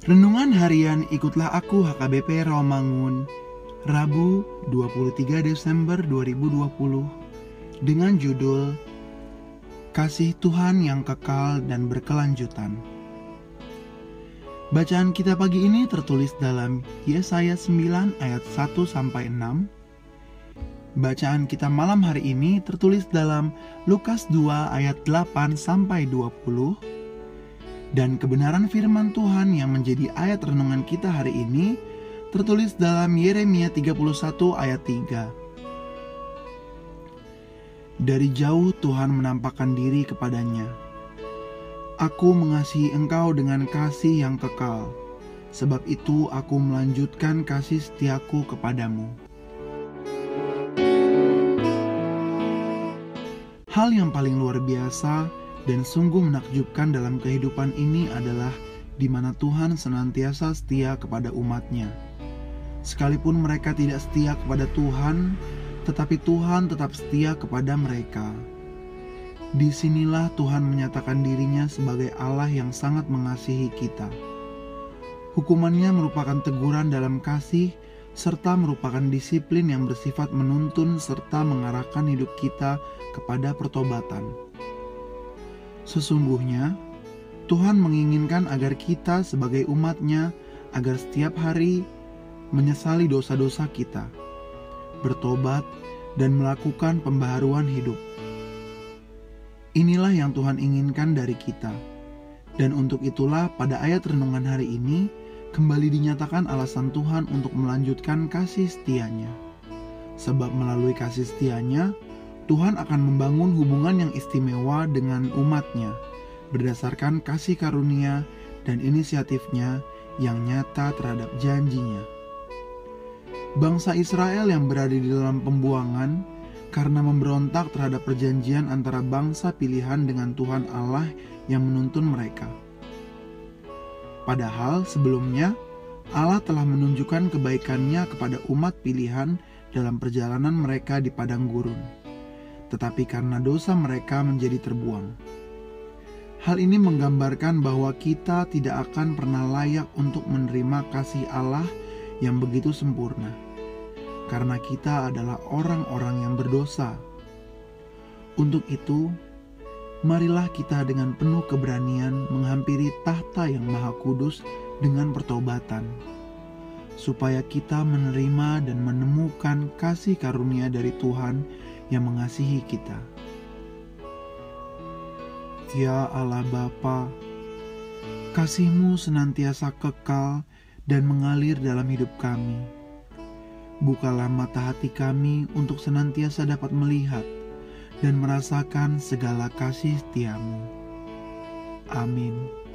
Renungan harian Ikutlah Aku HKBP Rawamangun Rabu 23 Desember 2020 dengan judul Kasih Tuhan yang kekal dan berkelanjutan. Bacaan kita pagi ini tertulis dalam Yesaya 9 ayat 1 sampai 6. Bacaan kita malam hari ini tertulis dalam Lukas 2 ayat 8 sampai 20 dan kebenaran firman Tuhan yang menjadi ayat renungan kita hari ini tertulis dalam Yeremia 31 ayat 3. Dari jauh Tuhan menampakkan diri kepadanya. Aku mengasihi engkau dengan kasih yang kekal, sebab itu aku melanjutkan kasih setiaku kepadamu. Hal yang paling luar biasa dan sungguh menakjubkan dalam kehidupan ini adalah di mana Tuhan senantiasa setia kepada umatnya. Sekalipun mereka tidak setia kepada Tuhan, tetapi Tuhan tetap setia kepada mereka. Di sinilah Tuhan menyatakan dirinya sebagai Allah yang sangat mengasihi kita. Hukumannya merupakan teguran dalam kasih, serta merupakan disiplin yang bersifat menuntun serta mengarahkan hidup kita kepada pertobatan. Sesungguhnya, Tuhan menginginkan agar kita sebagai umatnya agar setiap hari menyesali dosa-dosa kita, bertobat, dan melakukan pembaharuan hidup. Inilah yang Tuhan inginkan dari kita. Dan untuk itulah pada ayat renungan hari ini kembali dinyatakan alasan Tuhan untuk melanjutkan kasih setianya. Sebab melalui kasih setianya, Tuhan akan membangun hubungan yang istimewa dengan umatnya berdasarkan kasih karunia dan inisiatifnya yang nyata terhadap janjinya. Bangsa Israel yang berada di dalam pembuangan karena memberontak terhadap perjanjian antara bangsa pilihan dengan Tuhan Allah yang menuntun mereka. Padahal sebelumnya Allah telah menunjukkan kebaikannya kepada umat pilihan dalam perjalanan mereka di padang gurun tetapi karena dosa mereka menjadi terbuang. Hal ini menggambarkan bahwa kita tidak akan pernah layak untuk menerima kasih Allah yang begitu sempurna, karena kita adalah orang-orang yang berdosa. Untuk itu, marilah kita dengan penuh keberanian menghampiri tahta yang Maha Kudus dengan pertobatan, supaya kita menerima dan menemukan kasih karunia dari Tuhan yang mengasihi kita. Ya Allah Bapa, kasihmu senantiasa kekal dan mengalir dalam hidup kami. Bukalah mata hati kami untuk senantiasa dapat melihat dan merasakan segala kasih setiamu. Amin.